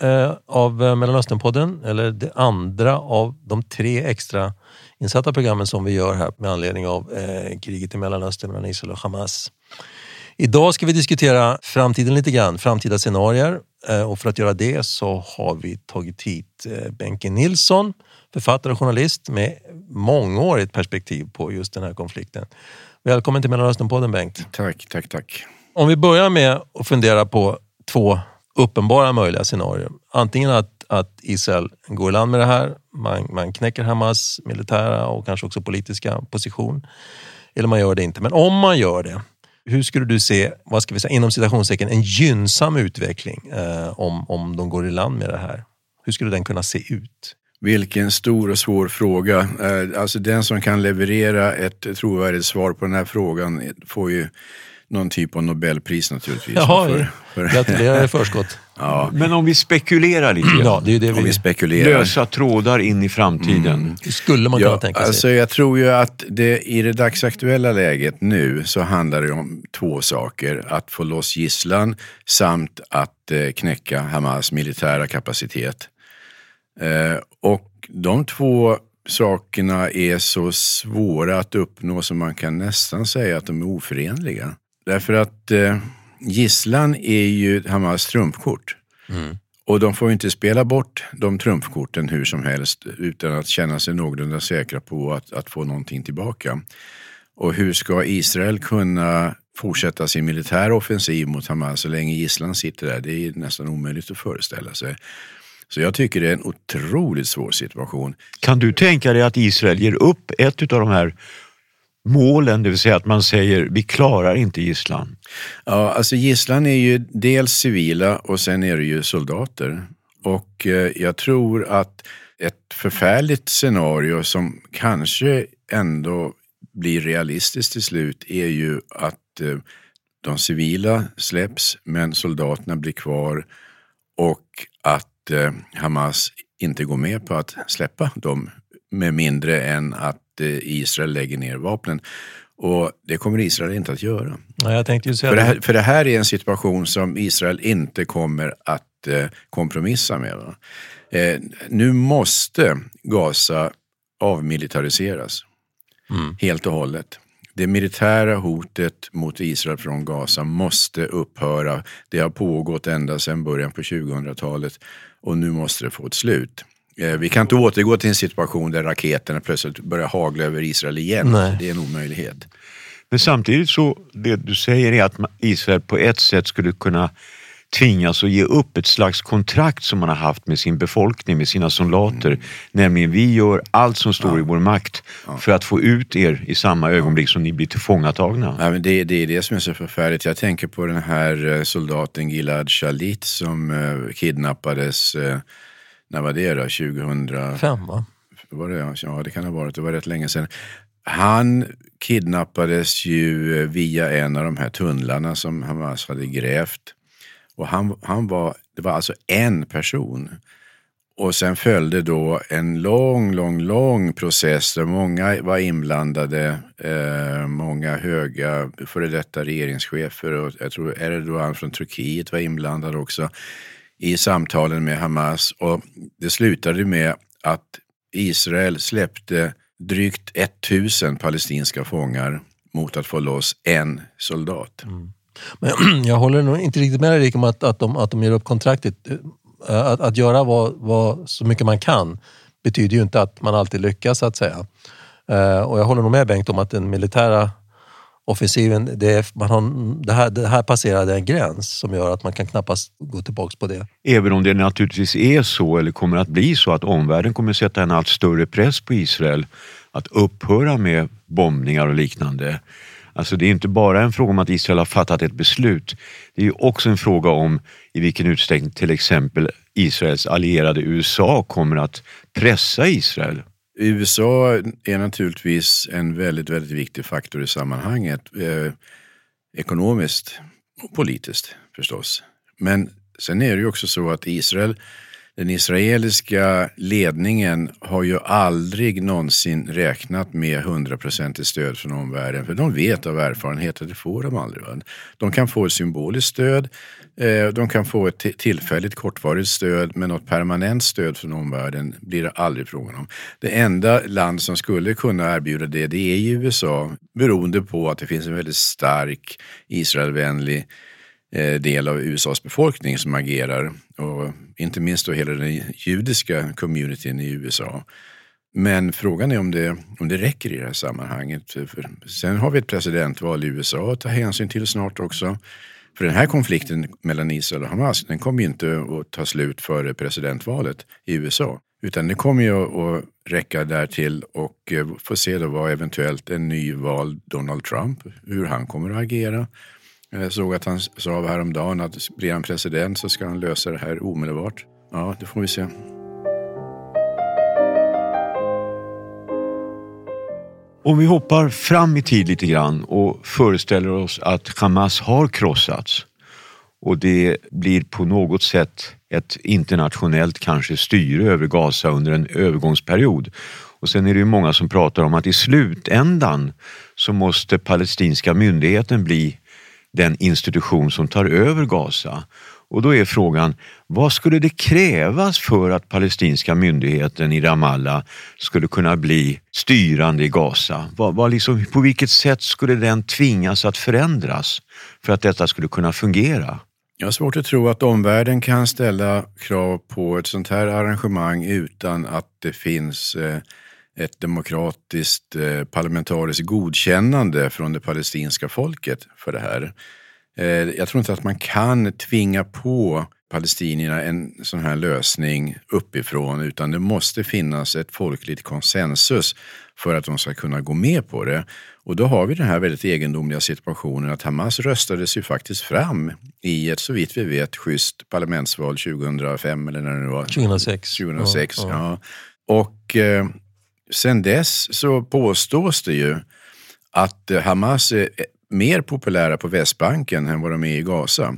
eh, av Mellanösternpodden, eller det andra av de tre extra insatta programmen som vi gör här med anledning av eh, kriget i Mellanöstern mellan Israel och Hamas. Idag ska vi diskutera framtiden lite grann, framtida scenarier eh, och för att göra det så har vi tagit hit eh, Benke Nilsson, författare och journalist med mångårigt perspektiv på just den här konflikten. Välkommen till Mellanösternpodden Bengt. Tack, tack, tack. Om vi börjar med att fundera på två uppenbara möjliga scenarier. Antingen att, att Israel går i land med det här, man, man knäcker Hamas militära och kanske också politiska position. Eller man gör det inte. Men om man gör det, hur skulle du se, vad ska vi säga, inom citationstecken, en gynnsam utveckling eh, om, om de går i land med det här? Hur skulle den kunna se ut? Vilken stor och svår fråga. Eh, alltså den som kan leverera ett trovärdigt svar på den här frågan får ju någon typ av Nobelpris naturligtvis. Jaha, För- för- gratulerar i förskott. ja, Men om vi spekulerar lite Ja, grann. det är det om vi vi... spekulerar. Lösa trådar in i framtiden. Hur skulle man kunna Ja, tänka sig? alltså jag tror ju att det, i det dagsaktuella läget nu så handlar det om två saker. Att få loss gisslan samt att eh, knäcka Hamas militära kapacitet. Eh, och de två sakerna är så svåra att uppnå som man kan nästan säga att de är oförenliga. Därför att eh, gisslan är ju Hamas trumfkort. Och de får inte spela bort de trumfkorten hur som helst utan att känna sig någorlunda säkra på att, att få någonting tillbaka. Och hur ska Israel kunna fortsätta sin militära offensiv mot Hamas så länge gisslan sitter där? Det är nästan omöjligt att föreställa sig. Så jag tycker det är en otroligt svår situation. Kan du tänka dig att Israel ger upp ett av de här målen, det vill säga att man säger vi klarar inte gisslan. Ja, alltså gisslan är ju dels civila och sen är det ju soldater. Och eh, jag tror att ett förfärligt scenario som kanske ändå blir realistiskt till slut är ju att eh, de civila släpps men soldaterna blir kvar och att eh, Hamas inte går med på att släppa dem med mindre än att Israel lägger ner vapnen. Och det kommer Israel inte att göra. Ja, jag tänkte ju säga För det, här, för det här är en situation som Israel inte kommer att eh, kompromissa med. Eh, nu måste Gaza avmilitariseras helt och hållet. Det militära hotet mot Israel från Gaza måste upphöra. Det har pågått ända sedan början på 2000-talet och nu måste det få ett slut. Eh, Vi kan inte återgå till en situation där raketerna plötsligt börjar hagla över Israel igen. Nej. Det är en omöjlighet. Men samtidigt så, det du säger är att Israel på ett sätt skulle kunna tvingas att ge upp ett slags kontrakt som man har haft med sin befolkning, med sina soldater. Nämligen vi gör allt som står i vår makt för att få ut er i samma ögonblick som ni blir tillfångatagna. Ja, men det, det är det som är så förfärligt. Jag tänker på den här eh, soldaten Gilad Shalit som eh, kidnappades, när var det då? 2000? Fem va? Var det, ja, det kan ha varit, det var rätt länge sedan. Han kidnappades ju via en av de här tunnlarna som Hamas hade grävt. Och han, han var, det var alltså en person. Och sen följde då en lång, lång, lång process där många var inblandade. Eh, många höga före detta regeringschefer och jag tror Erdogan från Turkiet var inblandad också i samtalen med Hamas. Och det slutade med att Israel släppte drygt 1000 palestinska fångar mot att få loss en soldat. Mm. Men jag håller nog inte riktigt med dig om att, att, de, att de ger upp kontraktet. Eh, att, att göra vad, vad, så mycket man kan betyder ju inte att man alltid lyckas så att säga. Eh, och jag håller nog med Bengt om att den militära offensiven, det, man har, det, här, det här passerade en gräns som gör att man kan knappast gå tillbaks på det. Även om det naturligtvis är så, eller kommer att bli så, att omvärlden kommer sätta en allt större press på Israel att upphöra med bombningar och liknande. Alltså det är inte bara en fråga om att Israel har fattat ett beslut. Det är också en fråga om i vilken utsträckning till exempel Israels allierade USA kommer att pressa Israel. USA är naturligtvis en väldigt, väldigt viktig faktor i sammanhanget. Eh, ekonomiskt och politiskt förstås. Men sen är det ju också så att Israel den israeliska ledningen har ju aldrig någonsin räknat med hundraprocentigt stöd från omvärlden. För de vet av erfarenhet att det får de aldrig. De kan få ett symboliskt stöd, Eh, de kan få ett tillfälligt kortvarigt stöd, men något permanent stöd från omvärlden blir det aldrig frågan om. Det enda land som skulle kunna erbjuda det, det är ju USA, beroende på att det finns en väldigt stark Israelvänlig eh, del av USAs befolkning som agerar. Och inte minst då hela den judiska communityn i USA. Men frågan är om det, om det räcker i det här sammanhanget. För sen har vi ett presidentval i USA att ta hänsyn till snart också. För den här konflikten mellan Israel och Hamas, den kommer ju inte att ta slut före presidentvalet i USA. Utan det kommer ju att räcka därtill och eh, få se då vad eventuellt en nyvald Donald Trump, hur han kommer att agera. Jag såg att han sa häromdagen att blir han president så ska han lösa det här omedelbart. Ja, det får vi se. Om vi hoppar fram i tid lite grann och föreställer oss att Hamas har krossats och det blir på något sätt ett internationellt kanske styre över Gaza under en övergångsperiod. Och sen är det ju många som pratar om att i slutändan så måste palestinska myndigheten bli den institution som tar över Gaza. Och då är frågan, vad skulle det krävas för att palestinska myndigheten i Ramallah skulle kunna bli styrande i Gaza? Vad, vad liksom, på vilket sätt skulle den tvingas att förändras för att detta skulle kunna fungera? Jag har svårt att tro att omvärlden kan ställa krav på ett sånt här arrangemang utan att det finns eh, ett demokratiskt eh, parlamentariskt godkännande från det palestinska folket för det här. Eh, jag tror inte att man kan tvinga på palestinierna en sån här lösning uppifrån utan det måste finnas ett folkligt konsensus för att de ska kunna gå med på det. Och då har vi den här väldigt egendomliga situationen att Hamas röstades ju faktiskt fram i ett så vitt vi vet schysst parlamentsval 2005 eller när det nu var. 2006. 2006 ja, ja. Och eh, Sen dess så påstås det ju att Hamas är mer populära på Västbanken än vad de är i Gaza.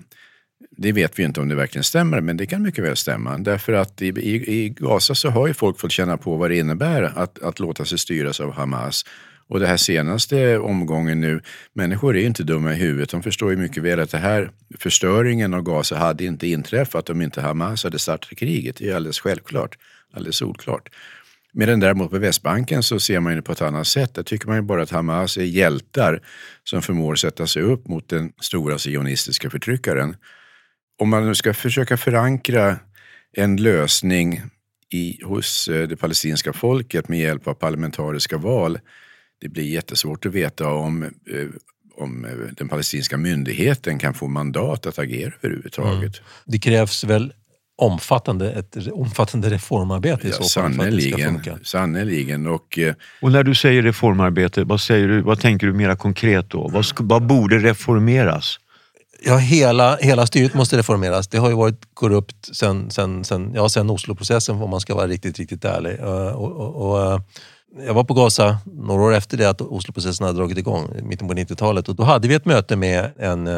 Det vet vi inte om det verkligen stämmer, men det kan mycket väl stämma. Därför att i, i, i Gaza så har ju folk fått känna på vad det innebär att, att låta sig styras av Hamas. Och det här senaste omgången nu, människor är ju inte dumma i huvudet. De förstår ju mycket väl att det här förstöringen av Gaza hade inte inträffat om inte Hamas hade startat kriget. Det är alldeles självklart, alldeles solklart. Medan däremot på Västbanken så ser man det på ett annat sätt. Där tycker man ju bara att Hamas är hjältar som förmår sätta sig upp mot den stora sionistiska förtryckaren. Om man nu ska försöka förankra en lösning i, hos eh, det palestinska folket med hjälp av parlamentariska val. Det blir jättesvårt att veta om, eh, om eh, den palestinska myndigheten kan få mandat att agera överhuvudtaget. Mm. Det krävs väl omfattande, ett omfattande reformarbete i så fall. Sannerligen. sannerligen. Och, eh, och när du säger reformarbete, vad, säger du, vad tänker du mera konkret då? Vad, vad borde reformeras? Ja, hela, hela styret måste reformeras. Det har ju varit korrupt sen, sen, sen, ja, sen Osloprocessen om man ska vara riktigt, riktigt ärlig. Eh, och, och, och, eh, jag var på Gaza några år efter det att Osloprocessen hade dragit igång, mitten på 90-talet. Och då hade vi ett möte med en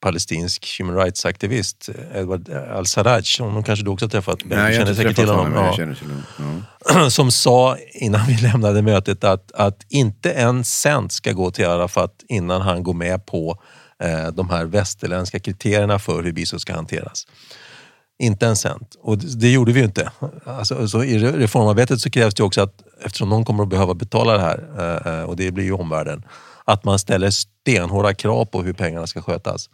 palestinsk human rights-aktivist, Edward al-Sarraj, honom kanske du också träffat? Nej, jag känner säkert till honom. men Ja till honom. Ja. som sa innan vi lämnade mötet att, att inte en cent ska gå till Arafat innan han går med på eh, de här västerländska kriterierna för hur bistånd ska hanteras. Inte en cent. Och det, gjorde vi ju inte. Alltså, så I re- reformarbetet så krävs det också att, eftersom någon kommer att behöva betala det här, eh, eh, och det blir ju omvärlden, att man ställer stenhårda krav på hur pengarna ska skötas.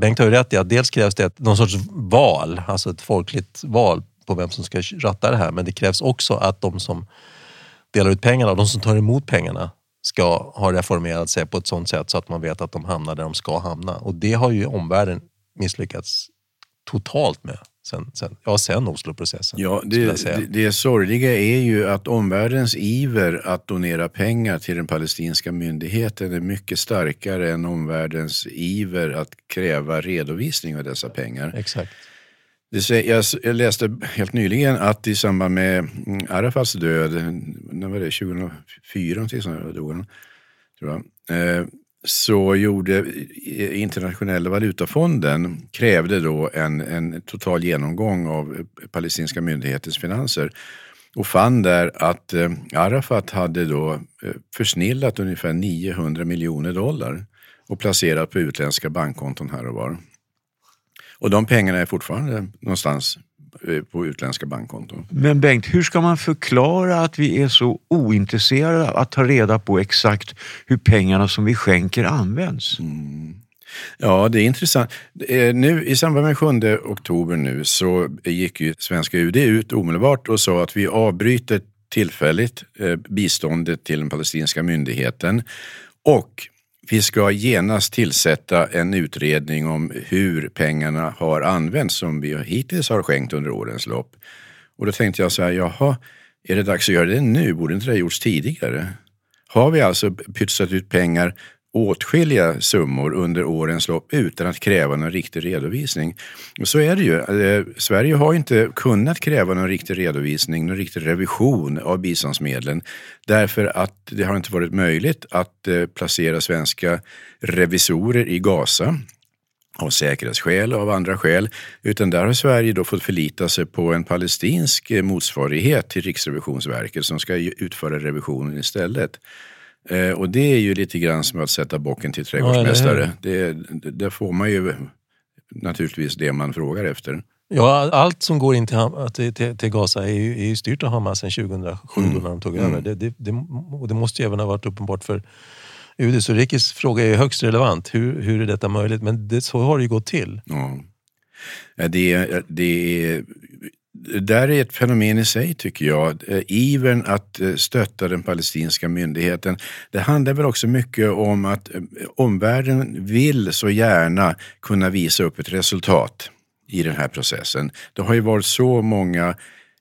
Bengt har ju rätt i att dels krävs det någon sorts val, alltså ett folkligt val på vem som ska ratta det här. Men det krävs också att de som delar ut pengarna och de som tar emot pengarna ska ha reformerat sig på ett sånt sätt så att man vet att de hamnar där de ska hamna. Och det har ju omvärlden misslyckats totalt med sen, sen, ja, sen Osloprocessen. Ja, det, det, det sorgliga är ju att omvärldens iver att donera pengar till den palestinska myndigheten är mycket starkare än omvärldens iver att kräva redovisning av dessa pengar. Exakt. Jag, läste helt nyligen att i samband med mm, Arafats död, när var det, 2004 någonting sånt dog han, tror jag. Så gjorde internationella valutafonden, krävde då en, en total genomgång av palestinska myndigheters finanser och fann där att eh, Arafat hade då eh, försnillat ungefär 900 miljoner dollar och placerat på utländska bankkonton här och var. Och de pengarna är fortfarande någonstans på utländska bankkonton. Men Bengt, hur ska man förklara att vi är så ointresserade av att ta reda på exakt hur pengarna som vi skänker används? Ja, det är intressant. Eh, Nu, I samband med 7 oktober nu så gick ju svenska UD ut omedelbart och sa att vi avbryter tillfälligt eh, biståndet till den palestinska myndigheten och vi ska genast tillsätta en utredning om hur pengarna har använts som vi hittills har skänkt under årens lopp. Och då tänkte jag så här, jaha, är det dags att göra det nu? Borde inte det ha gjorts tidigare? Har vi alltså pytsat ut pengar åtskilliga summor under årens lopp utan att kräva någon riktig redovisning. Och så är det ju. Eh, Sverige har inte kunnat kräva någon riktig redovisning, någon riktig revision av biståndsmedlen därför att det har inte varit möjligt att eh, placera svenska revisorer i Gaza av säkerhetsskäl och av andra skäl. Utan där har Sverige då fått förlita sig på en palestinsk eh, motsvarighet till Riksrevisionsverket som ska utföra revisionen istället. Eh, och det är ju lite grann som att sätta bocken till trädgårdsmästare. det, det, där får man ju naturligtvis det man frågar efter. Ja, allt som går in till, till, till, till Gaza är ju, är ju styrt av Hamas sedan 2007 Mm. när de tog över. Det, det, det, och det måste ju även ha varit uppenbart för UD. Så Rikis fråga är högst relevant. Hur, hur är detta möjligt? Men det, så har det ju gått till. Ja. Ja, Det, är- det, är, det där är ett fenomen i sig tycker jag. Eh, ivern att eh, stötta den palestinska myndigheten. Det handlar väl också mycket om att eh, omvärlden vill så gärna kunna visa upp ett resultat i den här processen. Det har ju varit så många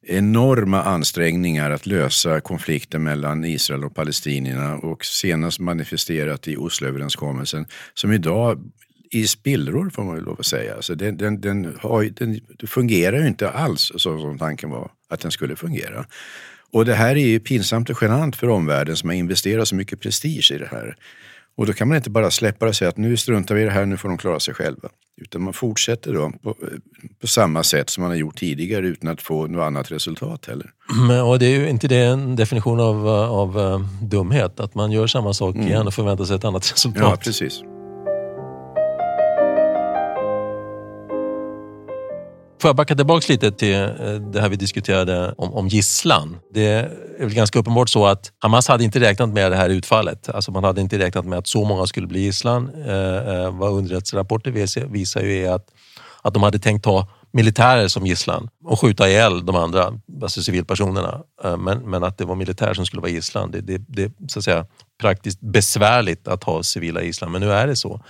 enorma ansträngningar att lösa konflikten mellan Israel och palestinierna och senast manifesterat i Osloöverenskommelsen som idag i spillror får man väl lov att säga. Alltså den, den, den, har, den fungerar ju inte alls så som tanken var att den skulle fungera. Och det här är ju pinsamt och genant för omvärlden som har investerat så mycket prestige i det här. Och då kan man inte bara släppa det och säga att nu struntar vi i det här, nu får de klara sig själva. Utan man fortsätter då på, på samma sätt som man har gjort tidigare utan att få något annat resultat heller. Men, och det är ju inte det en definition av, av eh, dumhet? Att man gör samma sak igen och förväntar sig ett annat resultat? Ja, precis. Får jag backa tillbaka lite till eh, det här vi diskuterade om, om gisslan. Det är väl ganska uppenbart så att Hamas hade inte räknat med det här utfallet. Alltså man hade inte räknat med att så många skulle bli gisslan. Eh, eh vad underrättelserapporter visar, ju är att, att de hade tänkt ta militärer som gisslan och skjuta ihjäl de andra, alltså civilpersonerna. Eh, men, men att det var militär som skulle vara gisslan. Det, det, det är så att säga praktiskt besvärligt att ha civila gisslan, men nu är det så.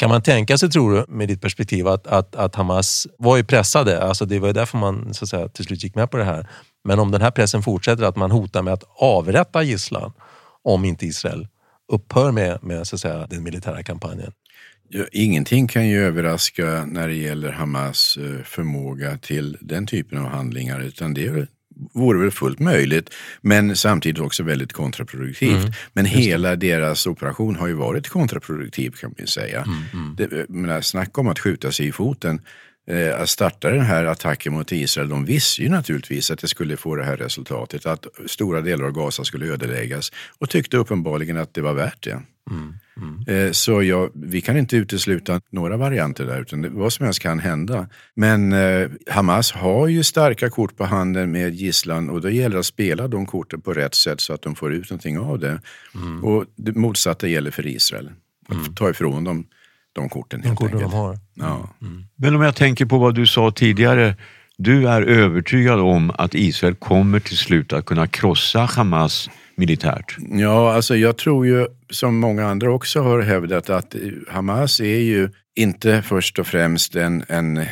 Kan man tänka sig, tror du, med ditt perspektiv, att, att, att Hamas var ju pressade, alltså det var ju därför man så att säga, till slut gick med på det här. Men om den här pressen fortsätter, att man hotar med att avrätta gisslan om inte Israel upphör med, med så att säga, den militära kampanjen. Ja, ingenting kan ju överraska när det gäller Hamas eh, förmåga till den typen av handlingar utan det är vore väl fullt möjligt, men samtidigt också väldigt kontraproduktivt. Mm, men hela deras operation har ju varit kontraproduktiv kan man säga. Mm, Det, menar, snacka om att skjuta sig i foten. Eh, att starta den här attacken mot Israel, de visste ju naturligtvis att det skulle få det här resultatet, att stora delar av Gaza skulle ödeläggas och tyckte uppenbarligen att det var värt det. Eh, Så ja, vi kan inte utesluta några varianter där, utan vad som helst kan hända. Men eh, Hamas har ju starka kort på handen med gisslan och då gäller det att spela de korten på rätt sätt så att de får ut någonting av det. Och det motsatta gäller för Israel. Att ta ifrån dem de korten De helt korten de enkelt. har. Ja. Men om jag tänker på vad du sa tidigare. Du är övertygad om att Israel kommer till slut att kunna krossa Hamas militärt. Ja, alltså jag tror ju som många andra också har hävdat att Hamas är ju inte först och främst en, en,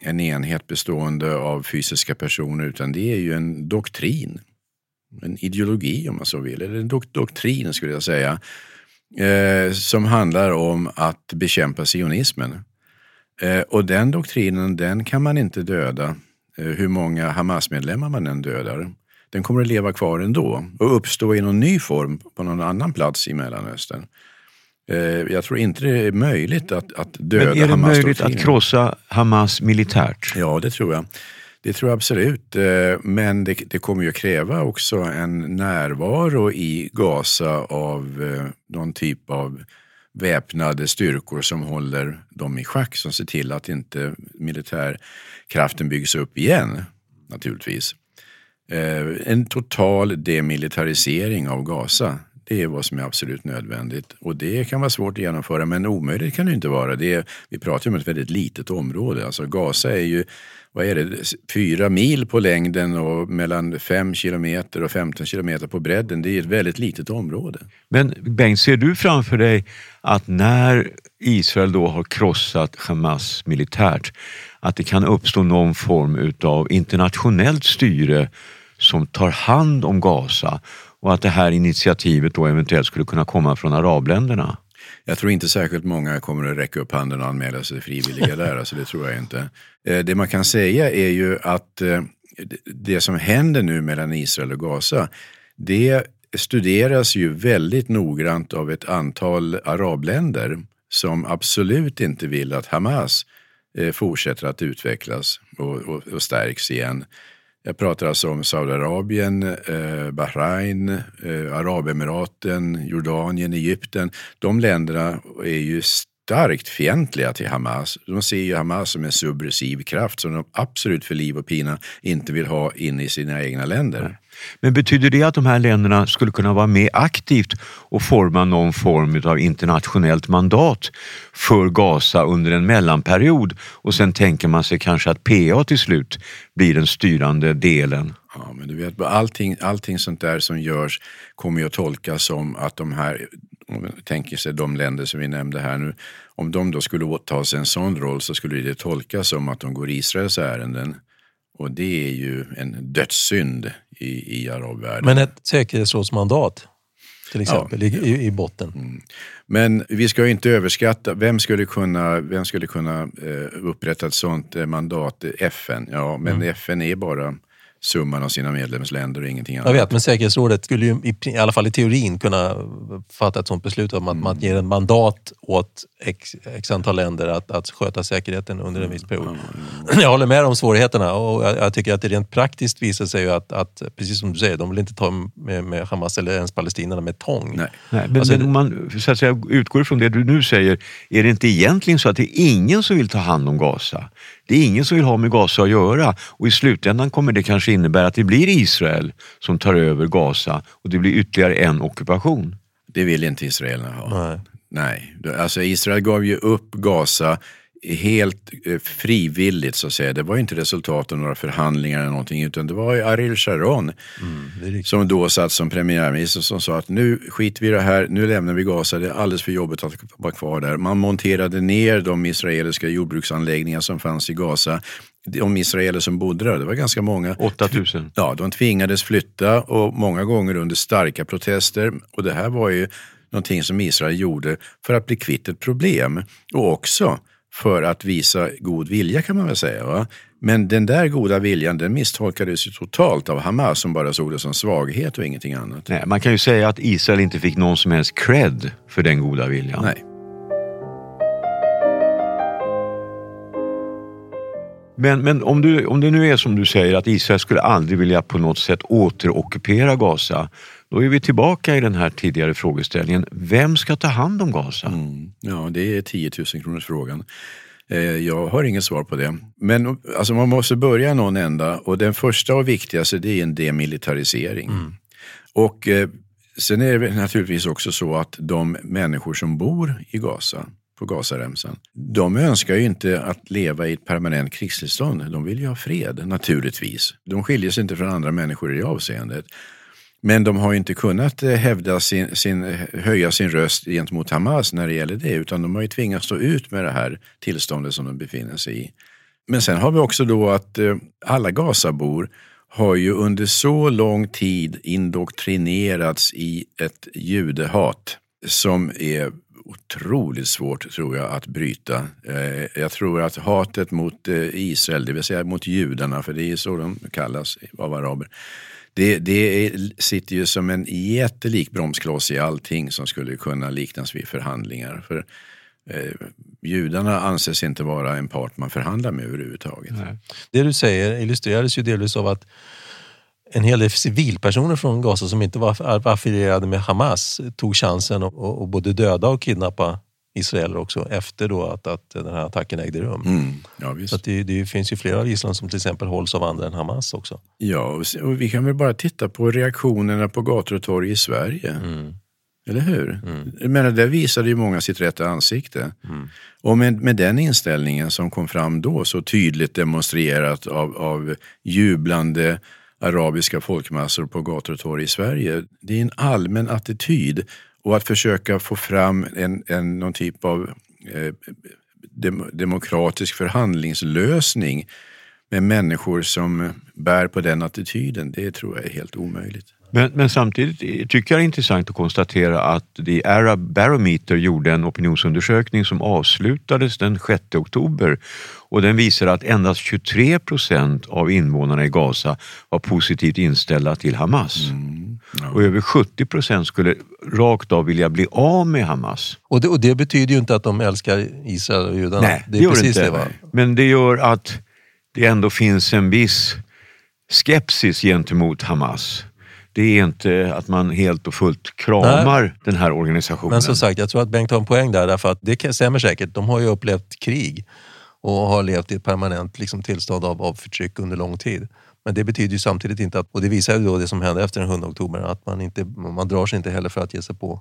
en enhet bestående av fysiska personer utan det är ju en doktrin. En ideologi om man så vill, eller en dok doktrin skulle jag säga. Eh, som handlar om att bekämpa sionismen. Eh, och den doktrinen den kan man inte döda eh, hur många Hamas-medlemmar man än dödar. Den kommer att leva kvar ändå och uppstå i någon ny form på någon annan plats i Mellanöstern. Eh, jag tror inte det är möjligt att, att döda Men är det möjligt att krossa Hamas militärt? Ja, det tror jag. Det tror jag absolut. Eh, Men det, det kommer ju kräva också en närvaro i Gaza av eh, någon typ av väpnade styrkor som håller dem i schack, som ser till att inte militärkraften byggs upp igen, naturligtvis. Eh, En total demilitarisering av Gaza. Det är vad som är absolut nödvändigt. Och det kan vara svårt att genomföra, men omöjligt kan det inte vara. Det är, vi pratar ju om ett väldigt litet område. Alltså Gaza är ju, vad är det, fyra mil på längden och mellan fem kilometer och 15 kilometer på bredden. Det är ett väldigt litet område. Men Bengt, ser du framför dig att när Israel då har krossat Hamas militärt, att det kan uppstå någon form utav internationellt styre som tar hand om Gaza och att det här initiativet då eventuellt skulle kunna komma från arabländerna? Jag tror inte särskilt många kommer att räcka upp handen och anmäla sig frivilliga där, alltså det tror jag inte. Eh, Det man kan säga är ju att eh, det- som händer nu mellan Israel och Gaza, det studeras ju väldigt noggrant av ett antal arabländer som absolut inte vill att Hamas Eh, fortsätter att utvecklas och, och, och stärks igen. Jag pratar alltså om Saudiarabien, eh, Bahrain, eh, Arabemiraten, Jordanien, Egypten. De länderna är ju starkt fientliga till Hamas. De ser ju Hamas som en subversiv kraft som de absolut för liv och pina inte vill ha in i sina egna länder. Men betyder det att de här länderna skulle kunna vara med aktivt och forma någon form av internationellt mandat för Gaza under en mellanperiod och sen tänker man sig kanske att PA till slut blir den styrande delen? Ja, men du vet, allting, allting sånt där som görs kommer ju att tolkas som att de här, om man tänker sig de länder som vi nämnde här nu, om de då skulle åta sig en sån roll så skulle det tolkas som att de går Israels ärenden. Och det är ju en dödssynd i, i arabvärlden. Men ett säkerhetsrådsmandat till exempel i, i, i botten. Men vi ska ju inte överskatta, vem skulle kunna, vem skulle kunna eh, upprätta ett sånt eh, mandat? FN, ja men Mm. FN är bara summan av sina medlemsländer och ingenting annat. Jag vet, men säkerhetsrådet skulle ju i, i alla fall i teorin kunna fatta ett sånt beslut om att man ger en mandat åt x, x antal länder att, att sköta säkerheten under en viss period. Jag håller med om svårigheterna och jag, jag tycker att det rent praktiskt visar sig ju att, att, precis som du säger, de vill inte ta med, med Hamas eller ens palestinierna med tång. Nej. Nej, men, Alltså, men om man så att säga, utgår ifrån det du nu säger, är det inte egentligen så att det är ingen som vill ta hand om Gaza? Det är ingen som vill ha med Gaza att göra och i slutändan kommer det kanske innebära att det blir Israel som tar över Gaza och det blir ytterligare en ockupation. Det vill inte israelerna ha. Nej. Nej, alltså Israel gav ju upp Gaza helt eh, frivilligt så att säga. Det var inte resultat av några förhandlingar eller någonting utan det var ju Ariel Sharon riktigt. som då satt som premiärminister som sa att nu skiter vi i det här, nu lämnar vi Gaza, det är alldeles för jobbigt att vara kvar där. Man monterade ner de israeliska jordbruksanläggningar som fanns i Gaza. De israeler som bodde där, det var ganska många. 8000. Ja, de tvingades flytta och många gånger under starka protester. Och det här var ju någonting som Israel gjorde för att bli kvitt ett problem och också för att visa god vilja kan man väl säga. Va? Men den där goda viljan den misstolkades ju totalt av Hamas som bara såg det som svaghet och ingenting annat. Nej, man kan ju säga att Israel inte fick någon som helst cred för den goda viljan. Nej. Men, men om, du, om det nu är som du säger att Israel skulle aldrig vilja på något sätt återockupera Gaza. Då är vi tillbaka i den här tidigare frågeställningen. Vem ska ta hand om Gaza? Mm. Ja, det är 10 000 kronors frågan. Eh, jag har inget svar på det. Men alltså, man måste börja någon ända och den första och viktigaste det är en demilitarisering. Mm. Och eh, sen är det naturligtvis också så att de människor som bor i Gaza på Gazaremsan. De önskar ju inte att leva i ett permanent krigstillstånd. De vill ju ha fred, naturligtvis. De skiljer sig inte från andra människor i det avseendet. Men de har inte kunnat eh, hävda sin, sin, eh, höja sin röst gentemot Hamas när det gäller det, utan de har ju tvingats stå ut med det här tillståndet som de befinner sig i. Men sen har vi också då att eh, alla Gazabor har ju under så lång tid indoktrinerats i ett judehat som är otroligt svårt tror jag att bryta. Jag tror att hatet mot Israel, det vill säga mot judarna, för det är så de kallas av araber, det, det sitter ju som en jättelik bromskloss i allting som skulle kunna liknas vid förhandlingar. För eh, Judarna anses inte vara en part man förhandlar med överhuvudtaget. Nej. Det du säger illustrerades ju delvis av att en hel del civilpersoner från Gaza som inte var affilierade med Hamas tog chansen att både döda och kidnappa israeler också efter då att, att den här attacken ägde rum. Mm, ja, så det, det, finns ju flera gisslan som till exempel hålls av andra än Hamas också. Ja, och vi kan väl bara titta på reaktionerna på gator och torg i Sverige. Mm. Eller hur? Mm. Jag menar, där visade ju många sitt rätta ansikte. Mm. Och med, med den inställningen som kom fram då, så tydligt demonstrerat av, av jublande arabiska folkmassor på gator och torg i Sverige. Det är en allmän attityd och att försöka få fram en, en, någon typ av eh, dem, demokratisk förhandlingslösning med människor som bär på den attityden, det tror jag är helt omöjligt. Men, men, samtidigt tycker jag det är intressant att konstatera att The Arab Barometer gjorde en opinionsundersökning som avslutades den 6 oktober och den visar att endast 23 procent av invånarna i Gaza var positivt inställda till Hamas. Mm, ja. Och över 70 procent skulle rakt av vilja bli av med Hamas. Och det, och det betyder ju inte att de älskar Israel och judarna. Nej, det, det gör inte. Det, Men det gör att det ändå finns en viss skepsis gentemot Hamas det är inte att man helt och fullt kramar Nej. den här organisationen. Men som sagt, jag tror att Bengt har en poäng där, därför att det stämmer säkert. De har ju upplevt krig och har levt i ett permanent liksom, tillstånd av, av förtryck under lång tid. Men det betyder ju samtidigt inte att, och det visar ju då det som hände efter den 7 oktober, att man, inte, man drar sig inte heller för att ge sig på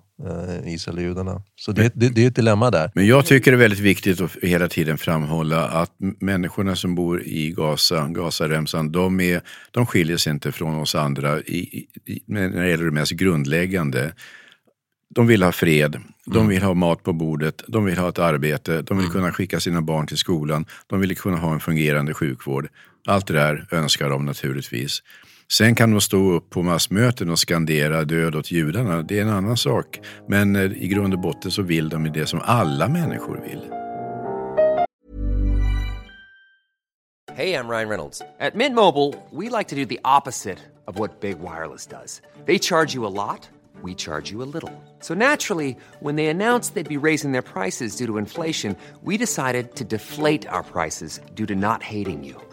eh, judarna. Så det, det, det är ett dilemma där. Men jag tycker det är väldigt viktigt att hela tiden framhålla att människorna som bor i Gaza, Gazaremsan, de, är, de skiljer sig inte från oss andra i, i, när det gäller det mest grundläggande. De vill ha fred, de mm. vill ha mat på bordet, de vill ha ett arbete, de vill mm. kunna skicka sina barn till skolan, de vill kunna ha en fungerande sjukvård. Allt det där önskar de naturligtvis. Sen kan de stå upp på massmöten och skandera död åt judarna, det är en annan sak. Men eh, i grund och botten så vill de det som alla människor vill. Hej, jag Ryan Reynolds. På Mint Mobile, we like to do the opposite of what Big Wireless does. They charge you a lot, we charge you a little. So naturally, when they announced they'd be raising their prices due to inflation, we decided to deflate our prices due to not hating you.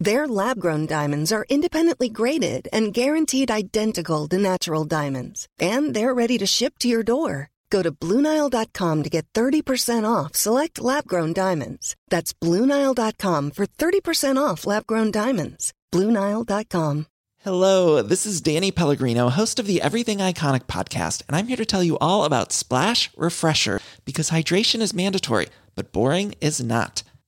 Their lab grown diamonds are independently graded and guaranteed identical to natural diamonds, and they're ready to ship to your door. Go to Bluenile.com to get 30% off select lab grown diamonds. That's Bluenile.com for 30% off lab grown diamonds. Bluenile.com. Hello, this is Danny Pellegrino, host of the Everything Iconic podcast, and I'm here to tell you all about Splash Refresher because hydration is mandatory, but boring is not.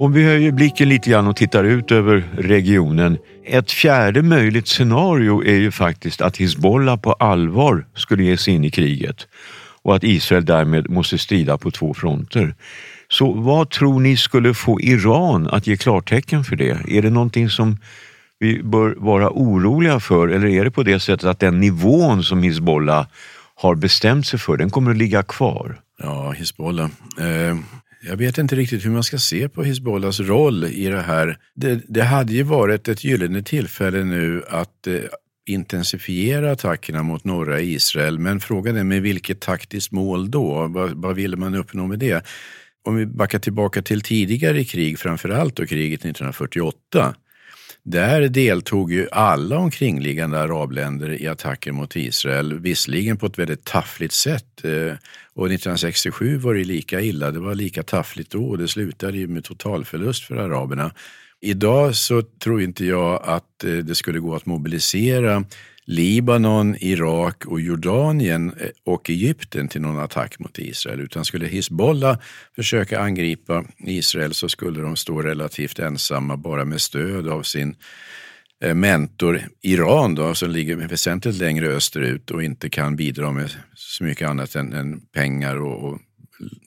Om vi höjer blicken lite grann och tittar ut över regionen. Ett fjärde möjligt scenario är ju faktiskt att Hizbollah på allvar skulle ge sig in i kriget och att Israel därmed måste strida på två fronter. Så vad tror ni skulle få Iran att ge klartecken för det? Är det någonting som vi bör vara oroliga för eller är det på det sättet att den nivån som Hizbollah har bestämt sig för, den kommer att ligga kvar? Ja, Hizbollah. Eh, jag vet inte riktigt hur man ska se på Hizbollahs roll i det här. Det, det hade ju varit ett gyllene tillfälle nu att eh, intensifiera attackerna mot norra Israel. Men frågan är med vilket taktiskt mål då? Vad, vad ville man uppnå med det? Om vi backar tillbaka till tidigare krig, framförallt då kriget 1948. Där deltog ju alla omkringliggande arabländer i attacker mot Israel, visserligen på ett väldigt taffligt sätt. Eh, och 1967 var det lika illa, det var lika taffligt då och det slutade ju med totalförlust för araberna. Idag så tror inte jag att eh, det skulle gå att mobilisera Libanon, Irak och Jordanien eh, och Egypten till någon attack mot Israel. Utan skulle Hizbollah försöka angripa Israel så skulle de stå relativt ensamma bara med stöd av sin eh, mentor Iran då, som ligger väsentligt längre österut och inte kan bidra med så mycket annat än, än pengar och, och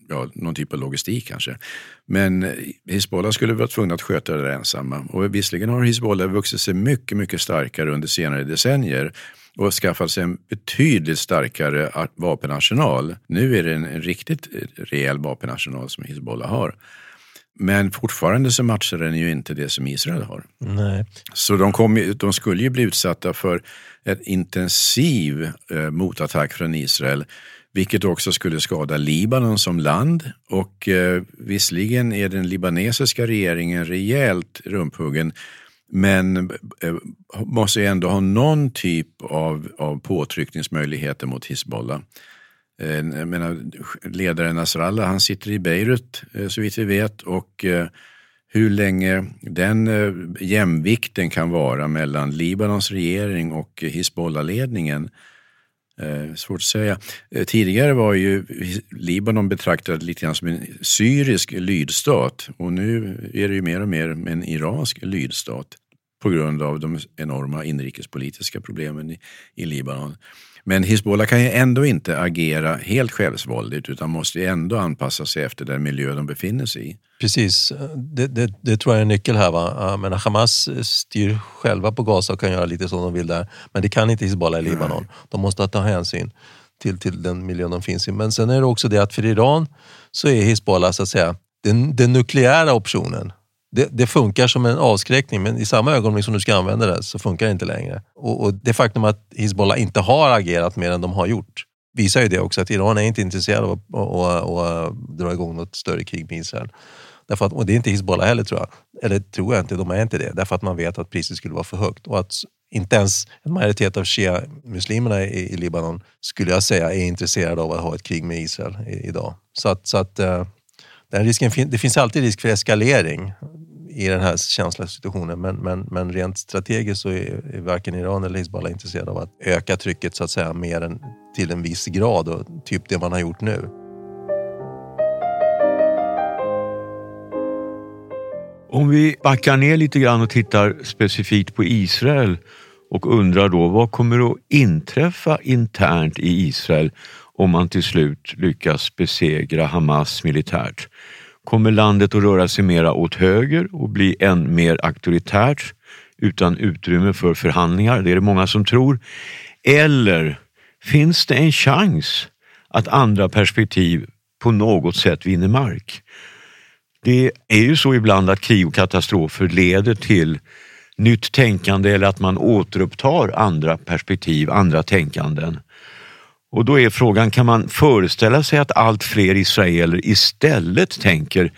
ja, någon typ av logistik kanske. Men Hizbollah skulle vara tvungna att sköta det ensamma. Och visserligen har Hizbollah vuxit sig mycket, mycket starkare under senare decennier och skaffat sig en betydligt starkare vapenarsenal. Nu är det en, en riktigt rejäl vapenarsenal som Hizbollah har. Men fortfarande så matchar den ju inte det som Israel har. Nej. Så de, kom, de skulle ju bli utsatta för en intensiv eh, motattack från Israel vilket också skulle skada Libanon som land. Och eh, visserligen är den libanesiska regeringen rejält rumphuggen men eh, måste ändå ha någon typ av, av påtryckningsmöjligheter mot Hizbollah. Eh, jag menar, ledaren Nasrallah han sitter i Beirut eh, så vitt vi vet och eh, hur länge den eh, jämvikten kan vara mellan Libanons regering och Hizbollah-ledningen Eh, svårt att säga. Eh, tidigare var ju Libanon betraktad lite grann som en syrisk lydstat och nu är det ju mer och mer en iransk lydstat på grund av de enorma inrikespolitiska problemen i, i Libanon. Men Hizbollah kan ju ändå inte agera helt självsvåldigt utan måste ändå anpassa sig efter den miljö de befinner sig i. Precis, det, det, det tror jag är en nyckel här. Va? Men Hamas styr själva på Gaza och kan göra lite som de vill där. Men det kan inte Hizbollah i Libanon. De måste ta hänsyn till, till den miljön de finns i. Men sen är det också det att för Iran så är Hizbollah så att säga den, den nukleära optionen det, det, funkar som en avskräckning men i samma ögonblick som du ska använda det så funkar det inte längre. Och, och det faktum att Hizbollah inte har agerat mer än de har gjort visar ju det också att Iran är inte intresserad av att och, och, och dra igång något större krig med Israel. Därför att, och det är inte Hizbollah heller tror jag. Eller tror jag inte, de är inte det. Därför att man vet att priset skulle vara för högt och att inte ens en majoritet av shia-muslimerna i, i, Libanon skulle jag säga är intresserade av att ha ett krig med Israel i, idag. Så att, så att eh, den risken, det finns alltid risk för eskalering i den här känsliga situationen. Men, men, men rent strategiskt så är, är varken Iran eller Hizbollah intresserade av att öka trycket så att säga mer än till en viss grad och typ det man har gjort nu. Om vi backar ner lite grann och tittar specifikt på Israel och undrar då vad kommer att inträffa internt i Israel om man till slut lyckas besegra Hamas militärt? Kommer landet att röra sig mera åt höger och bli än mer auktoritärt utan utrymme för förhandlingar? Det är det många som tror. Eller finns det en chans att andra perspektiv på något sätt vinner mark? Det är ju så ibland att krig och katastrofer leder till nytt tänkande eller att man återupptar andra perspektiv, andra tänkanden. Och då är frågan, kan man föreställa sig att allt fler israeler istället tänker,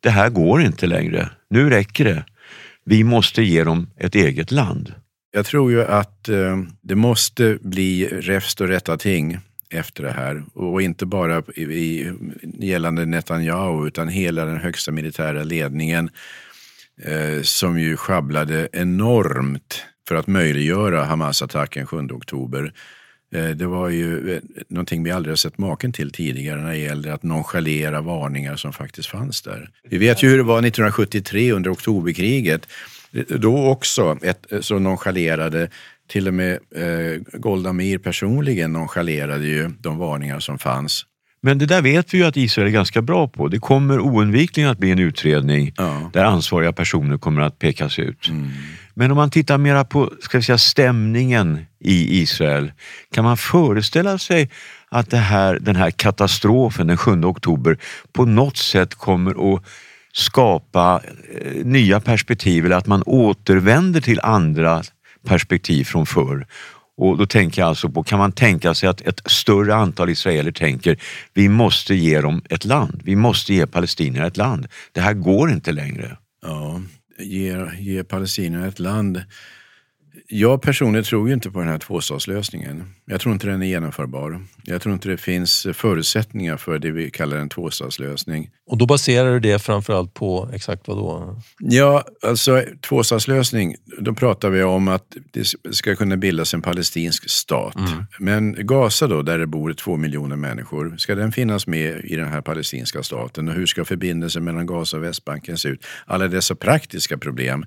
det här går inte längre, nu räcker det. Vi måste ge dem ett eget land. Jag tror ju att eh, det måste bli räfst och rätta ting efter det här. Och inte bara i, i, gällande Netanyahu utan hela den högsta militära ledningen eh, som ju sjabblade enormt för att möjliggöra Hamas-attacken 7 oktober. Eh, det var ju eh, någonting vi aldrig har sett maken till tidigare när det gäller att nonchalera varningar som faktiskt fanns där. Vi vet ju hur det var 1973 under oktoberkriget. Då också ett, så nonchalerade till och med eh, Golda Meir personligen nonchalerade ju de varningar som fanns. Men det där vet vi ju att Israel är ganska bra på. Det kommer oundvikligen att bli en utredning Ja. där ansvariga personer kommer att pekas ut. Mm. Men om man tittar mera på ska vi säga, stämningen i Israel, kan man föreställa sig att det här, den här katastrofen den 7 oktober på något sätt kommer att skapa eh, nya perspektiv eller att man återvänder till andra perspektiv från förr. Och då tänker jag alltså på, kan man tänka sig att ett större antal israeler tänker vi måste ge dem ett land, vi måste ge palestinierna ett land. Det här går inte längre. Ja, ger ger palestinierna ett land. Jag personligen tror ju inte på den här tvåstatslösningen. Jag tror inte den är genomförbar. Jag tror inte det finns förutsättningar för det vi kallar en tvåstatslösning. Och då baserar du det framförallt på exakt vad då? Ja, alltså tvåstatslösning, då pratar vi om att det ska kunna bildas en palestinsk stat. Men Gaza då, där det bor två miljoner människor, ska den finnas med i den här palestinska staten? Och hur ska förbindelsen mellan Gaza och Västbanken se ut? Alla dessa praktiska problem.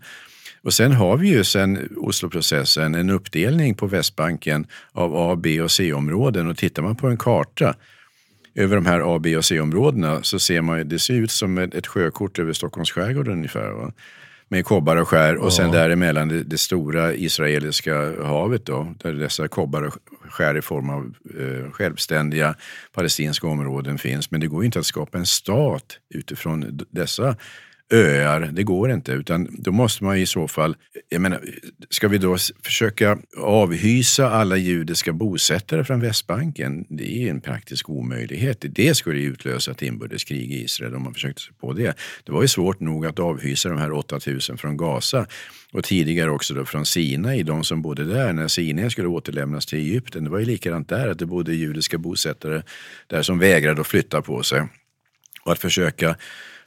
Och sen har vi ju sen Osloprocessen en uppdelning på Västbanken av A, B och C-områden. Och tittar man på en karta över de här A, B och C-områdena så ser man ju, det ser ut som ett, sjökort över Stockholms skärgård ungefär. Va? Med kobbar och skär och sen däremellan det, det stora israeliska havet då, där dessa kobbar och skär i form av eh, självständiga palestinska områden finns. Men det går ju inte att skapa en stat utifrån dessa öar, det går inte. Utan då måste man i så fall, jag menar, ska vi då försöka avhysa alla judiska bosättare från Västbanken? Det är en praktisk omöjlighet. Det skulle ju utlösa ett inbördeskrig i Israel om man försökte sig på det. Det var ju svårt nog att avhysa de här 8000 från Gaza och tidigare också då från Sinai, de som bodde där när Sinai skulle återlämnas till Egypten. Det var ju likadant där, att det bodde judiska bosättare där som vägrade att flytta på sig. Och att försöka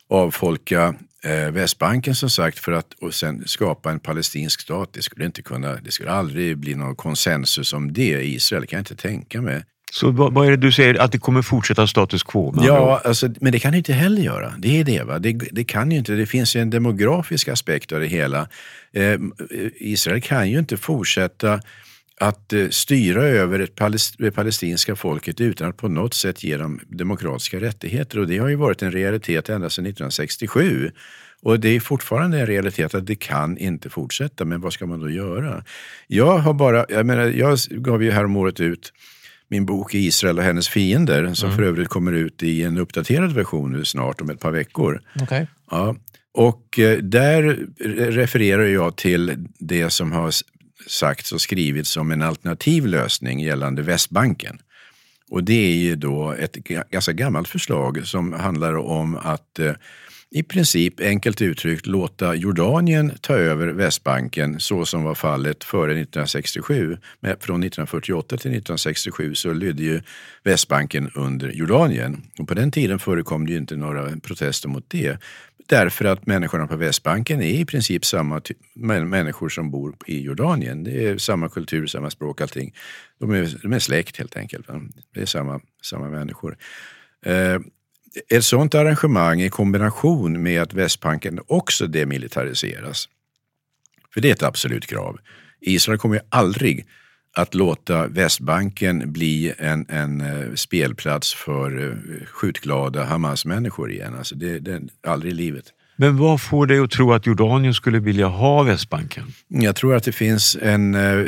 avfolka eh, Västbanken som sagt för att och sen skapa en palestinsk stat. Det skulle inte kunna, det skulle aldrig bli någon konsensus om det i Israel, kan jag inte tänka mig. Så vad, vad är det du säger, att det kommer fortsätta status quo? Ja, alltså, men det kan det inte heller göra. Det är det. Va? Det, det kan ju inte. Det finns ju en demografisk aspekt av det hela. Eh, Israel kan ju inte fortsätta att eh, styra över det palestinska folket utan att på något sätt ge dem demokratiska rättigheter. Och det har ju varit en realitet ända sedan 1967. Och det är fortfarande en realitet att det kan inte fortsätta. Men vad ska man då göra? Jag har bara, jag menar, jag gav ju häromåret ut min bok Israel och hennes fiender som för övrigt kommer ut i en uppdaterad version nu snart om ett par veckor. Okej. Ja. Och eh, där re- refererar jag till det som har sagts och skrivits om en alternativ lösning gällande Västbanken. Och det är ju då ett ganska gammalt förslag som handlar om att eh, i princip enkelt uttryckt låta Jordanien ta över Västbanken så som var fallet före 1967. Men från 1948 till 1967 så lydde ju Västbanken under Jordanien. Och på den tiden förekom det ju inte några protester mot det. Därför att människorna på Västbanken är i princip samma människor som bor i Jordanien. Det är samma kultur, samma språk, allting. De är, de är släkt helt enkelt. Det är samma, samma människor. Eh, ett sådant arrangemang i kombination med att Västbanken också demilitariseras. För det är ett absolut krav. Israel kommer ju aldrig att låta Västbanken bli en, en eh, spelplats för eh, skjutglada Hamas-människor igen. Alltså det, det aldrig i livet. Men vad får dig att tro att Jordanien skulle vilja ha Västbanken? Jag tror att det finns en, eh,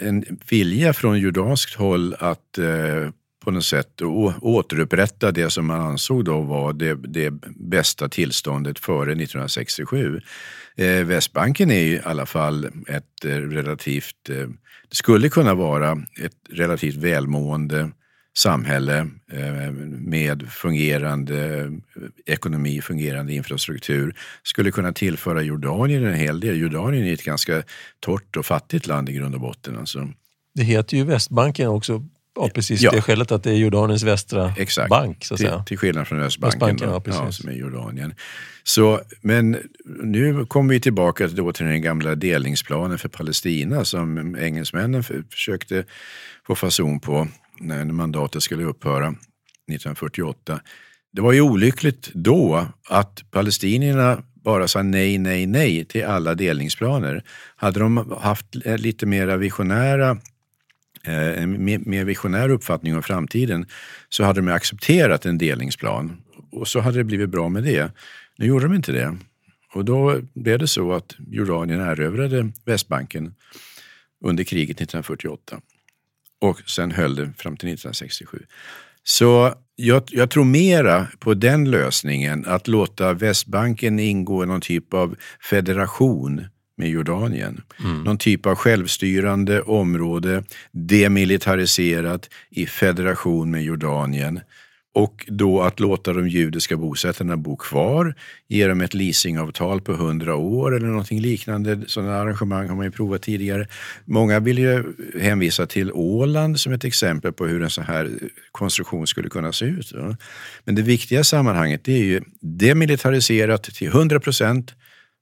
en, vilja från jordanskt håll att på något sätt och återupprätta det som man ansåg då var det, det bästa tillståndet före 1967. Eh, Västbanken är ju i alla fall ett eh, relativt, eh, det skulle kunna vara ett relativt välmående samhälle eh, med fungerande eh, ekonomi, fungerande infrastruktur skulle kunna tillföra Jordanien en hel del. Jordanien är ett ganska torrt och fattigt land i grund och botten. Alltså. Det heter ju Västbanken också av precis Ja. det skälet att det är Jordaniens västra Exakt. bank. Så att till, säga. till skillnad från Östbanken, Östbanken, då, ja, precis. som är Jordanien. Så, men nu kommer vi tillbaka då till den gamla delningsplanen för Palestina som engelsmännen för- försökte få fason på när mandatet skulle upphöra 1948. Det var ju olyckligt då att palestinierna bara sa nej, nej, nej till alla delningsplaner. Hade de haft lite mera visionära Eh, en mer, visionär uppfattning om framtiden så hade de accepterat en delningsplan och så hade det blivit bra med det. Nu gjorde de inte det. Och då blev det så att Jordanien erövrade Västbanken under kriget 1948 och sen höll det fram till 1967. Så jag, jag tror mera på den lösningen, att låta Västbanken ingå i någon typ av federation med Jordanien. Någon typ av självstyrande område, demilitariserat i federation med Jordanien. Och då att låta de judiska bosättarna bo kvar, ge dem ett leasingavtal på 100 år eller någonting liknande. Sådana arrangemang har man ju provat tidigare. Många vill ju hänvisa till Åland som ett exempel på hur en sån här konstruktion skulle kunna se ut. Men det viktiga sammanhanget det är ju demilitariserat till 100 procent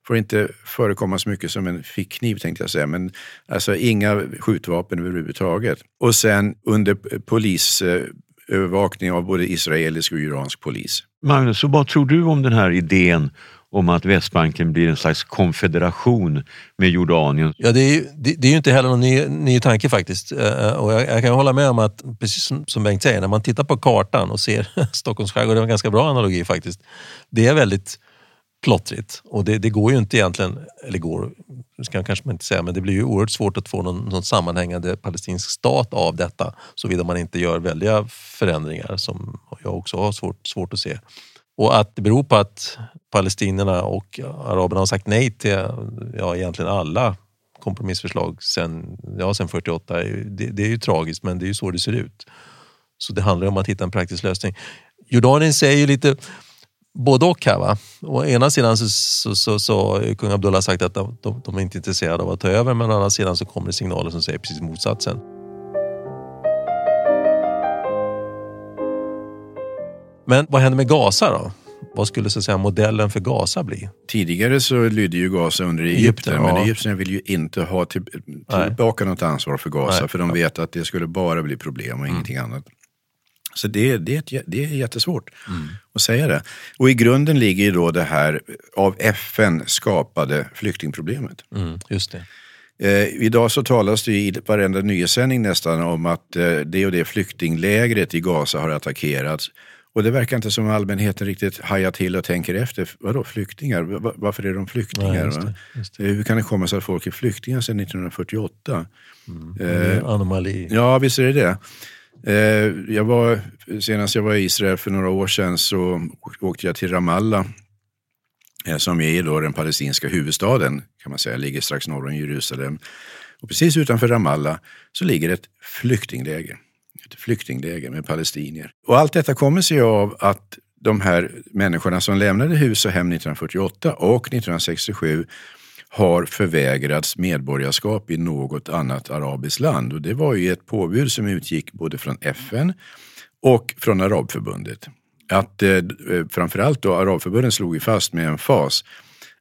får inte förekomma så mycket som en fickkniv tänkte jag säga, men alltså inga skjutvapen överhuvudtaget. Och sen under polisövervakning av både israelisk och iransk polis. Magnus, så vad tror du om den här idén om att Västbanken blir en slags konfederation med Jordanien? Ja, det, är ju, det, det är ju inte heller någon ny, ny tanke faktiskt. Eh, Och jag, jag kan hålla med om att, precis som, som Bengt säger, när man tittar på kartan och ser Stockholms skärgård, det är en ganska bra analogi faktiskt. Det är väldigt plottrigt och det, det går ju inte egentligen, eller går, det ska jag kanske man inte säga, men det blir ju oerhört svårt att få någon, någon sammanhängande palestinsk stat av detta såvida man inte gör väldiga förändringar som jag också har svårt, svårt att se. Och att det beror på att palestinierna och araberna har sagt nej till ja, egentligen alla kompromissförslag sen, ja, sen 48. Det, det är ju tragiskt men det är ju så det ser ut. Så det handlar om att hitta en praktisk lösning. Jordanien säger ju lite både och här. Va? Å ena sidan så, så, så, så kung Abdullah sagt att de, de, de är inte intresserade av att ta över men å andra sidan så kommer det signaler som säger precis motsatsen. Men vad händer med Gaza då? Vad skulle så säga, modellen för Gaza bli? Tidigare så lydde ju Gaza under Egypten, Egypten, men ja. egyptierna vill ju inte ha till, Nej. tillbaka något ansvar för Gaza, Nej. för de vet att det skulle bara bli problem och ingenting annat. Så det, det, det är jättesvårt att säga det. Och i grunden ligger ju då det här av FN skapade flyktingproblemet. Mm, just det. Eh, idag så talas det i varenda nyhetssändning nästan om att eh, det och det flyktinglägret i Gaza har attackerats. Och det verkar inte som allmänheten riktigt hajar till och tänker efter. Vadå flyktingar? Va- Varför är de flyktingar? Nej, just det, just Eh, Hur kan det komma sig att folk är flyktingar sedan 1948? Det är en anomali. Ja, visst är det det. Eh, jag var, senast jag var i Israel för några år sedan så åkte jag till Ramallah eh, som är då den palestinska huvudstaden, kan man säga, ligger strax norr om Jerusalem. Och precis utanför Ramallah så ligger ett flyktingläger. Ett flyktingläger med palestinier. Och allt detta kommer sig av att de här människorna som lämnade hus och hem 1948 och 1967 har förvägrats medborgarskap i något annat arabiskt land. Och det var ju ett påbud som utgick både från FN och från Arabförbundet. Att eh, eh, framförallt då Arabförbundet slog ju fast med en fas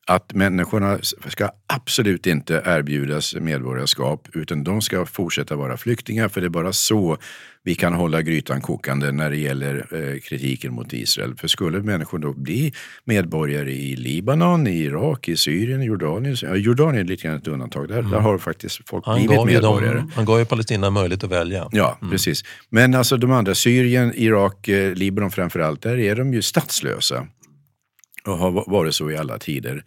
att människorna ska absolut inte erbjudas medborgarskap utan de ska fortsätta vara flyktingar för det är bara så vi kan hålla grytan kokande när det gäller eh, kritiken mot Israel. För skulle människor då bli medborgare i Libanon, i Irak, i Syrien, i Jordanien. Ja, Jordanien är lite grann ett undantag. Där, där har faktiskt folk Han blivit medborgare. dem, han gav ju Palestina möjlighet att välja. Ja, precis. Men alltså de andra, Syrien, Irak, eh, Libanon framför allt, där är de ju statslösa. Och har va- varit så i alla tider.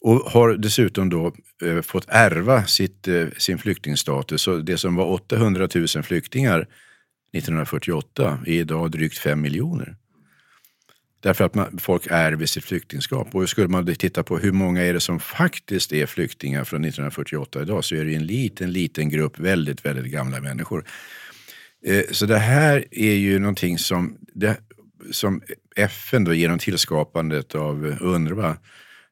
Och har dessutom då eh, fått ärva sitt, eh, sin flyktingstatus. Så det som var 800 000 flyktingar 1948 är idag drygt 5 miljoner. Därför att man, folk ärver sitt flyktingskap. Och skulle man titta på hur många är det som faktiskt är flyktingar från 1948 idag så är det en liten, liten grupp väldigt, väldigt gamla människor. Eh, så det här är ju någonting som, det, som FN då genom tillskapandet av UNRWA,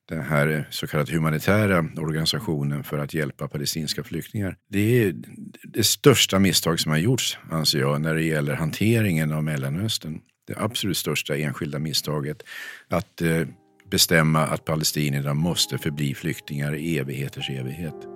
den här så kallade humanitära organisationen för att hjälpa palestinska flyktingar. Det är det största misstag som har gjorts, anser jag, när det gäller hanteringen av Mellanöstern det absolut största enskilda misstaget att eh, bestämma att palestinierna måste förbli flyktingar i evigheters evighet.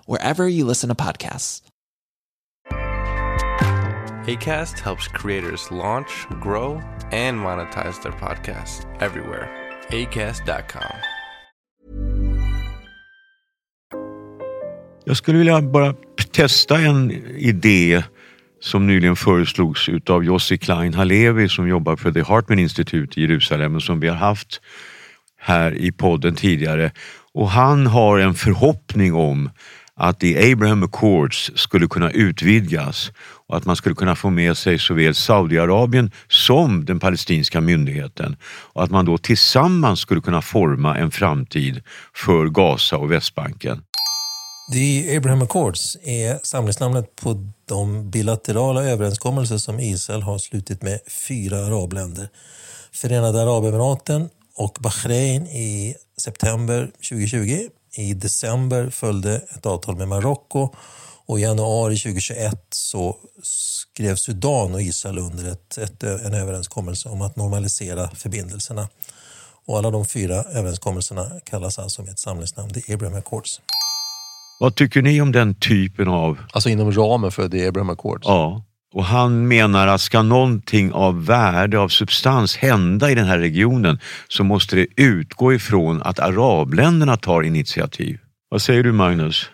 wherever you listen to podcasts. ACAST helps creators launch, grow, and monetize their podcasts everywhere. ACAST.com. Jag skulle vilja bara testa en idé som nyligen föreslogs utav Jossi Klein Halevi som jobbar för The Hartman Institute i Jerusalem och som vi har haft här i podden tidigare. Och han har en förhoppning om att The Abraham Accords skulle kunna utvidgas och att man skulle kunna få med sig såväl Saudiarabien som den palestinska myndigheten och att man då tillsammans skulle kunna forma en framtid för Gaza och Västbanken. The Abraham Accords är samlingsnamnet på de bilaterala överenskommelser som Israel har slutit med fyra arabländer. Förenade Arabemiraten och Bahrain i september 2020 i december följde ett avtal med Marocko och i januari 2021 så skrev Sudan och Israel under ett, ett, en överenskommelse om att normalisera förbindelserna. Och alla de fyra överenskommelserna kallas alltså med ett samlingsnamn The Abraham Accords. Vad tycker ni om den typen av... Alltså inom ramen för The Abraham Accords? Ja. Och han menar att ska någonting av värde, av substans hända i den här regionen så måste det utgå ifrån att arabländerna tar initiativ. Vad säger du Magnus?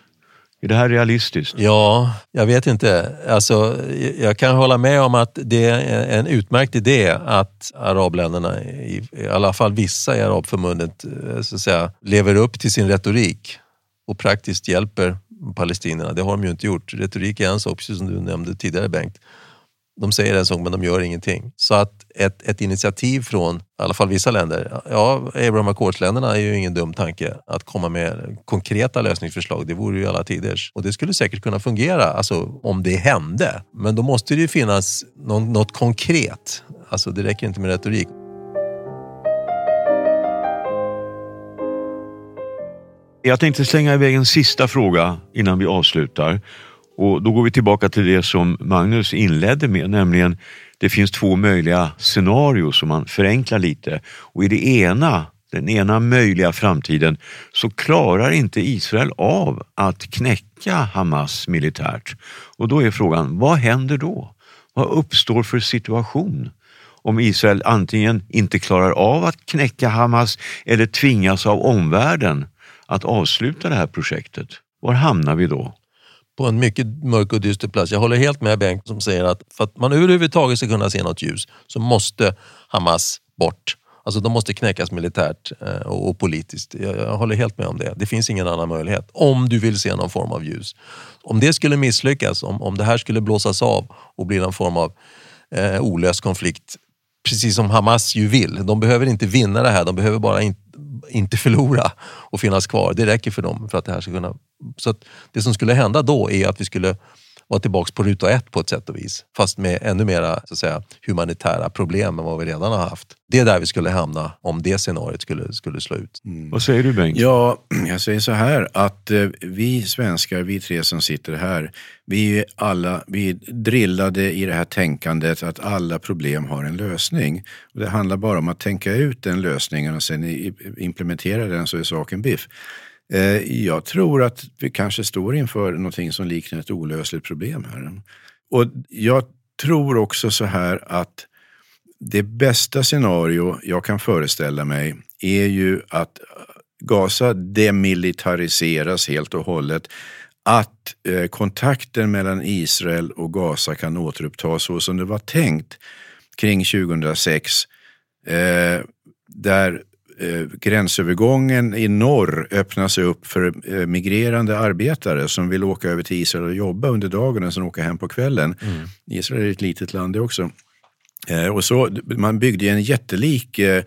Är det här realistiskt? Ja, jag vet inte. Alltså, jag kan hålla med om att det är en utmärkt idé att arabländerna, i, alla fall vissa i Arabförbundet, eh, så att säga, lever upp till sin retorik och praktiskt hjälper palestinierna. Det har de ju inte gjort. Retorik är en sak, precis som du nämnde tidigare Bengt. De säger en sak men de gör ingenting. Så att ett, ett initiativ från i alla fall vissa länder, ja Abraham Accords-länderna är ju ingen dum tanke att komma med konkreta lösningsförslag. Det vore ju alla tiders. Och det skulle säkert kunna fungera alltså, om det hände. Men då måste det ju finnas någon, något konkret. Alltså det räcker inte med retorik. Jag tänkte slänga iväg en sista fråga innan vi avslutar. Och då går vi tillbaka till det som Magnus inledde med, nämligen det finns två möjliga scenarier som man förenklar lite. Och i det ena, den ena möjliga framtiden, så klarar inte Israel av att knäcka Hamas militärt. Och då är frågan, vad händer då? Vad uppstår för situation? Om Israel antingen inte klarar av att knäcka Hamas eller tvingas av omvärlden att avsluta det här projektet. Var hamnar vi då? på en mycket mörk och dyster plats. Jag håller helt med Bengt som säger att för att man överhuvudtaget ska kunna se något ljus så måste Hamas bort. Alltså de måste knäckas militärt eh, och politiskt. Jag håller helt med om det. Det finns ingen annan möjlighet. Om du vill se någon form av ljus. Om det skulle misslyckas, om, om det här skulle blåsas av och bli någon form av eh, olöst konflikt, precis som Hamas ju vill. De behöver inte vinna det här, de behöver bara in, inte förlora och finnas kvar. Det räcker för dem för att det här ska kunna... Så det som skulle hända då är att vi skulle vara tillbaka på ruta ett på ett sätt och vis. Fast med ännu mera så att säga, humanitära problem än vad vi redan har haft. Det är där vi skulle hamna om det scenariot skulle, skulle slå ut. Mm. Vad säger du Bengt? Ja, jag säger så här att eh, vi svenskar, vi tre som sitter här, vi är alla vi är drillade i det här tänkandet att alla problem har en lösning. Och det handlar bara om att tänka ut den lösningen och sen implementera den så är saken biff. Eh, jag tror att vi kanske står inför någonting som liknar ett olösligt problem här. Och jag tror också så här att det bästa scenario jag kan föreställa mig är ju att eh, Gaza demilitariseras helt och hållet. Att eh, kontakten mellan Israel och Gaza kan återupptas så som det var tänkt kring 2006. Där gränsövergången i norr öppnas upp för eh, migrerande arbetare som vill åka över till Israel och jobba under dagen och sen åka hem på kvällen. Mm. Israel är ett litet land det också. Eh, och så, man byggde en jättelik eh,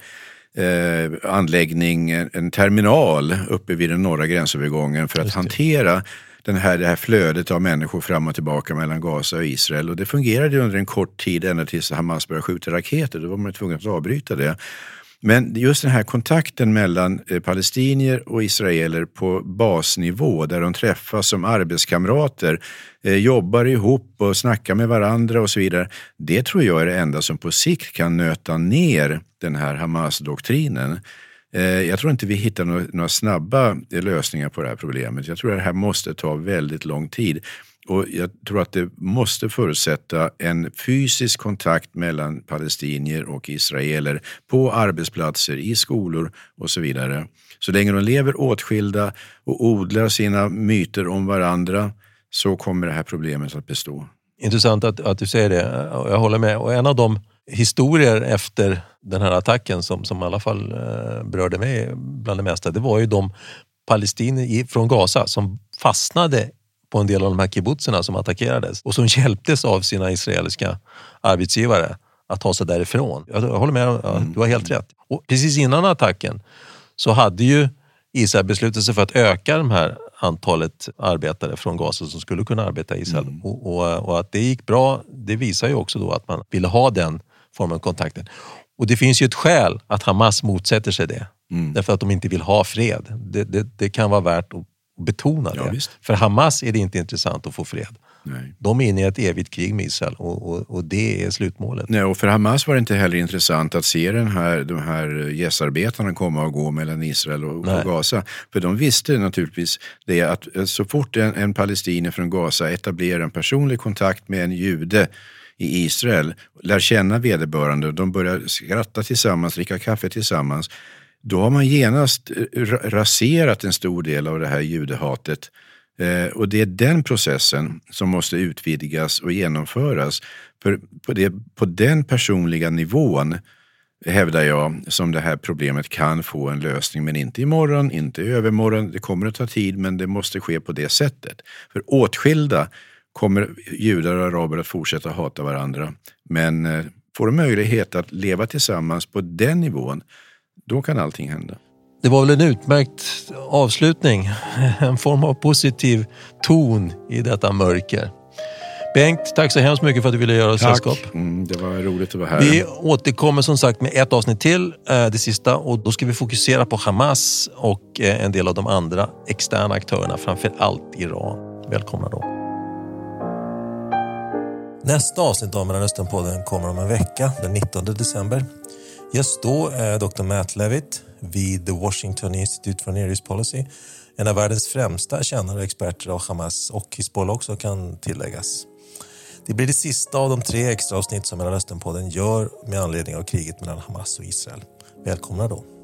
eh, anläggning, en terminal uppe vid den norra gränsövergången för att hantera den här, det här flödet av människor fram och tillbaka mellan Gaza och Israel. Och det fungerade under en kort tid ända tills Hamas började skjuta raketer. Då var man tvungen att avbryta det. Men just den här kontakten mellan eh, palestinier och israeler på basnivå där de träffas som arbetskamrater, eh, jobbar ihop och snackar med varandra och så vidare. Det tror jag är det enda som på sikt kan nöta ner den här Hamas-doktrinen. Eh, jag tror inte vi hittar några snabba lösningar på det här problemet. Jag tror att det här måste ta väldigt lång tid. Och jag tror att det måste förutsätta en fysisk kontakt mellan palestinier och israeler på arbetsplatser, i skolor och så vidare. Så länge de lever åtskilda och odlar sina myter om varandra så kommer det här problemet att bestå. Intressant att, att du säger det. Jag håller med. Och en av de historier efter den här attacken som, som i alla fall eh, berörde mig bland det mesta, det var ju de palestinier från Gaza som fastnade på en del av de här kibbutzerna som attackerades och som hjälptes av sina israeliska arbetsgivare att ta sig därifrån. Jag håller med, du har helt rätt. Och precis innan attacken så hade ju Israel beslutat sig för att öka de här antalet arbetare från Gaza som skulle kunna arbeta i Israel. Mm. Och, och, och, att det gick bra, det visar ju också då att man ville ha den formen av kontakten. Och det finns ju ett skäl att Hamas motsätter sig det. Mm. Därför att de inte vill ha fred. Det, det, det kan vara värt att betona ja, det. Visst. För Hamas är det inte intressant att få fred. Nej. De är inne i ett evigt krig med Israel och, och, och, det är slutmålet. Nej, och för Hamas var det inte heller intressant att se den här, de här gästarbetarna komma och gå mellan Israel och, och, Gaza. För de visste naturligtvis det att så fort en, en palestinier från Gaza etablerar en personlig kontakt med en jude i Israel, lär känna vederbörande, de börjar skratta tillsammans, dricka kaffe tillsammans, då har man genast eh, raserat en stor del av det här judehatet. Eh, och det är den processen som måste utvidgas och genomföras. För på, det, på den personliga nivån hävdar jag, som det här problemet kan få en lösning. Men inte imorgon, inte i övermorgon. Det kommer att ta tid, men det måste ske på det sättet. För åtskilda kommer judar och araber att fortsätta hata varandra. Men eh, får de möjlighet att leva tillsammans på den nivån då kan allting hända. Det var väl en utmärkt avslutning. En form av positiv ton i detta mörker. Bengt, tack så hemskt mycket för att du ville göra oss sällskap. Mm, det var roligt att vara här. Vi återkommer som sagt med ett avsnitt till, eh, det sista. Och då ska vi fokusera på Hamas och eh, en del av de andra externa aktörerna, framför allt Iran. Välkomna då. Nästa avsnitt av Mellanösternpodden kommer om en vecka, den 19 december. Gäst då eh, är Dr. Matt Levitt vid The Washington Institute for Near East Policy. En av världens främsta kännare och experter av Hamas och Hizbollah också kan tilläggas. Det blir det sista av de tre extra avsnitt som Mellanösternpodden gör med anledning av kriget mellan Hamas och Israel. Välkomna då!